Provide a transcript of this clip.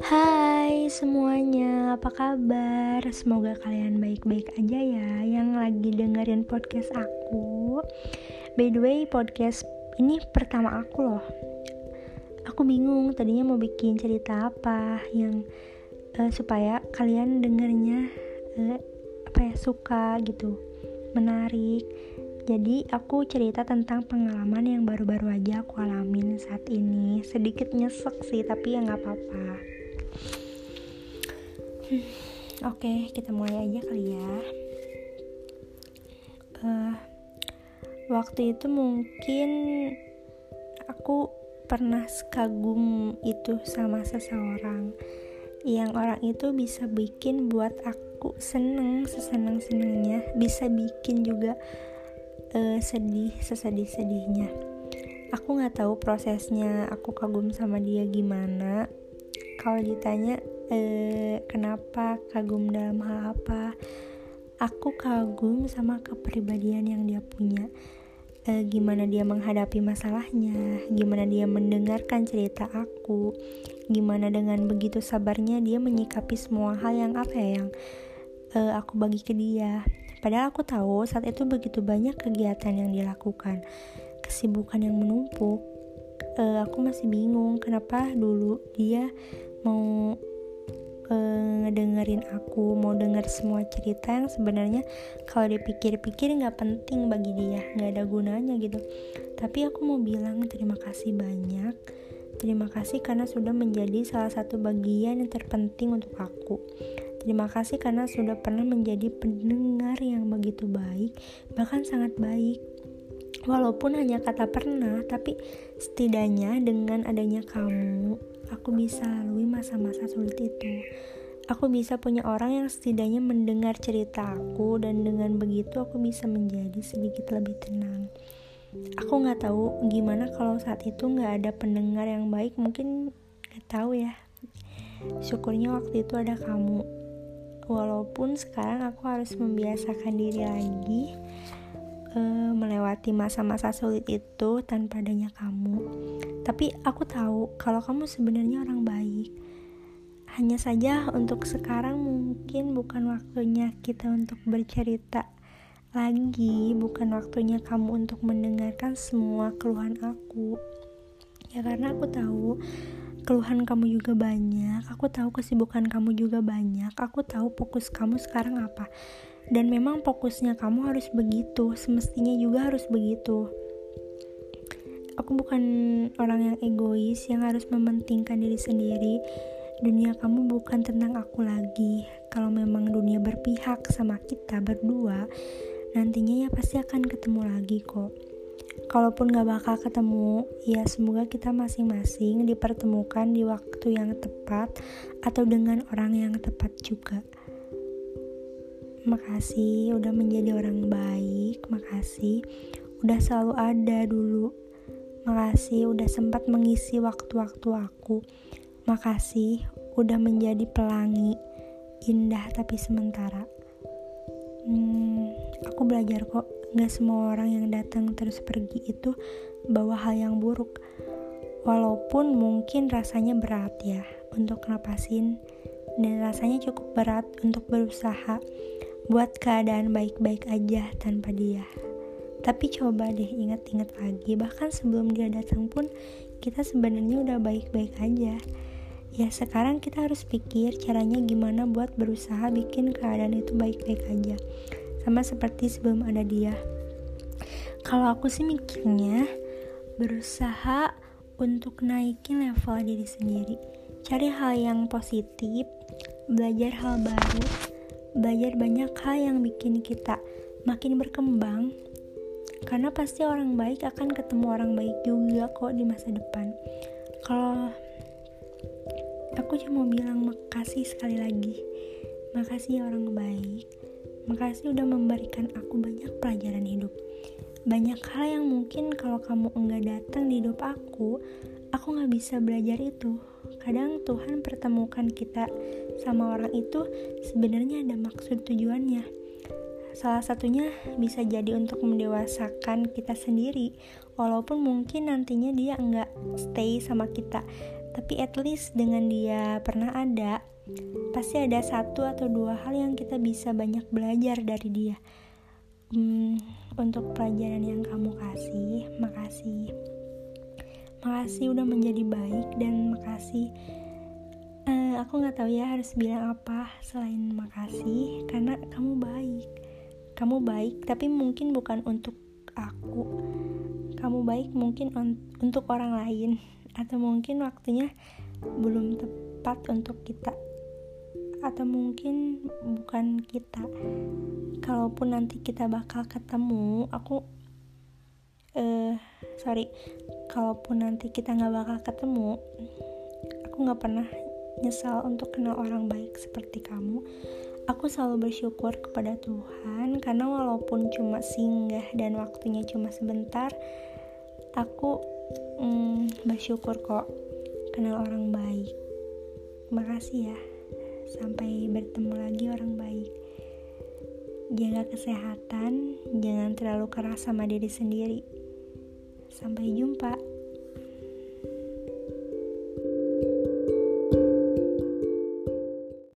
Hai semuanya, apa kabar? Semoga kalian baik-baik aja ya yang lagi dengerin podcast aku. By the way, podcast ini pertama aku loh. Aku bingung tadinya mau bikin cerita apa yang uh, supaya kalian dengernya uh, apa ya suka gitu, menarik jadi aku cerita tentang pengalaman yang baru-baru aja aku alamin saat ini. Sedikit nyesek sih, tapi ya nggak apa-apa. Hmm, Oke, okay, kita mulai aja kali ya. Uh, waktu itu mungkin aku pernah kagum itu sama seseorang yang orang itu bisa bikin buat aku seneng seseneng senengnya bisa bikin juga uh, sedih sesedih sedihnya aku nggak tahu prosesnya aku kagum sama dia gimana. Kalau ditanya uh, kenapa kagum dalam hal apa aku kagum sama kepribadian yang dia punya. Uh, gimana dia menghadapi masalahnya gimana dia mendengarkan cerita aku gimana dengan begitu sabarnya dia menyikapi semua hal yang apa ya yang uh, aku bagi ke dia Padahal aku tahu saat itu begitu banyak kegiatan yang dilakukan, kesibukan yang menumpuk. Uh, aku masih bingung kenapa dulu dia mau uh, ngedengerin aku, mau denger semua cerita yang sebenarnya kalau dipikir-pikir nggak penting bagi dia, nggak ada gunanya gitu. Tapi aku mau bilang terima kasih banyak. Terima kasih karena sudah menjadi salah satu bagian yang terpenting untuk aku. Terima kasih karena sudah pernah menjadi pendengar yang begitu baik, bahkan sangat baik. Walaupun hanya kata pernah, tapi setidaknya dengan adanya kamu, aku bisa lalui masa-masa sulit itu. Aku bisa punya orang yang setidaknya mendengar cerita aku dan dengan begitu aku bisa menjadi sedikit lebih tenang. Aku nggak tahu gimana kalau saat itu nggak ada pendengar yang baik, mungkin nggak tahu ya. Syukurnya waktu itu ada kamu walaupun sekarang aku harus membiasakan diri lagi uh, melewati masa-masa sulit itu tanpa adanya kamu. Tapi aku tahu kalau kamu sebenarnya orang baik. Hanya saja untuk sekarang mungkin bukan waktunya kita untuk bercerita lagi bukan waktunya kamu untuk mendengarkan semua keluhan aku. Ya karena aku tahu keluhan kamu juga banyak, aku tahu kesibukan kamu juga banyak, aku tahu fokus kamu sekarang apa. Dan memang fokusnya kamu harus begitu, semestinya juga harus begitu. Aku bukan orang yang egois yang harus mementingkan diri sendiri. Dunia kamu bukan tentang aku lagi. Kalau memang dunia berpihak sama kita berdua, nantinya ya pasti akan ketemu lagi kok kalaupun gak bakal ketemu, ya semoga kita masing-masing dipertemukan di waktu yang tepat atau dengan orang yang tepat juga. Makasih udah menjadi orang baik, makasih udah selalu ada dulu. Makasih udah sempat mengisi waktu-waktu aku. Makasih udah menjadi pelangi indah tapi sementara. Hmm, aku belajar kok Gak semua orang yang datang terus pergi itu bawa hal yang buruk. Walaupun mungkin rasanya berat ya untuk napasin dan rasanya cukup berat untuk berusaha buat keadaan baik-baik aja tanpa dia. Tapi coba deh ingat-ingat lagi, bahkan sebelum dia datang pun kita sebenarnya udah baik-baik aja. Ya sekarang kita harus pikir caranya gimana buat berusaha bikin keadaan itu baik-baik aja sama seperti sebelum ada dia. Kalau aku sih mikirnya berusaha untuk naikin level diri sendiri. Cari hal yang positif belajar hal baru belajar banyak hal yang bikin kita makin berkembang. Karena pasti orang baik akan ketemu orang baik juga kok di masa depan. Kalau aku cuma bilang makasih sekali lagi. Makasih orang baik Makasih udah memberikan aku banyak pelajaran hidup. Banyak hal yang mungkin kalau kamu enggak datang di hidup aku, aku nggak bisa belajar itu. Kadang Tuhan pertemukan kita sama orang itu sebenarnya ada maksud tujuannya. Salah satunya bisa jadi untuk mendewasakan kita sendiri. walaupun mungkin nantinya dia nggak stay sama kita tapi at least dengan dia pernah ada pasti ada satu atau dua hal yang kita bisa banyak belajar dari dia. Hmm, untuk pelajaran yang kamu kasih makasih. Makasih udah menjadi baik dan makasih. Uh, aku nggak tahu ya harus bilang apa selain makasih karena kamu baik. Kamu baik tapi mungkin bukan untuk aku. Kamu baik mungkin untuk orang lain atau mungkin waktunya belum tepat untuk kita atau mungkin bukan kita. Kalaupun nanti kita bakal ketemu aku eh uh, sorry. Kalaupun nanti kita nggak bakal ketemu aku nggak pernah nyesal untuk kenal orang baik seperti kamu. Aku selalu bersyukur kepada Tuhan karena walaupun cuma singgah dan waktunya cuma sebentar aku mm, bersyukur kok kenal orang baik. Makasih ya sampai bertemu lagi orang baik. Jaga kesehatan jangan terlalu keras sama diri sendiri. Sampai jumpa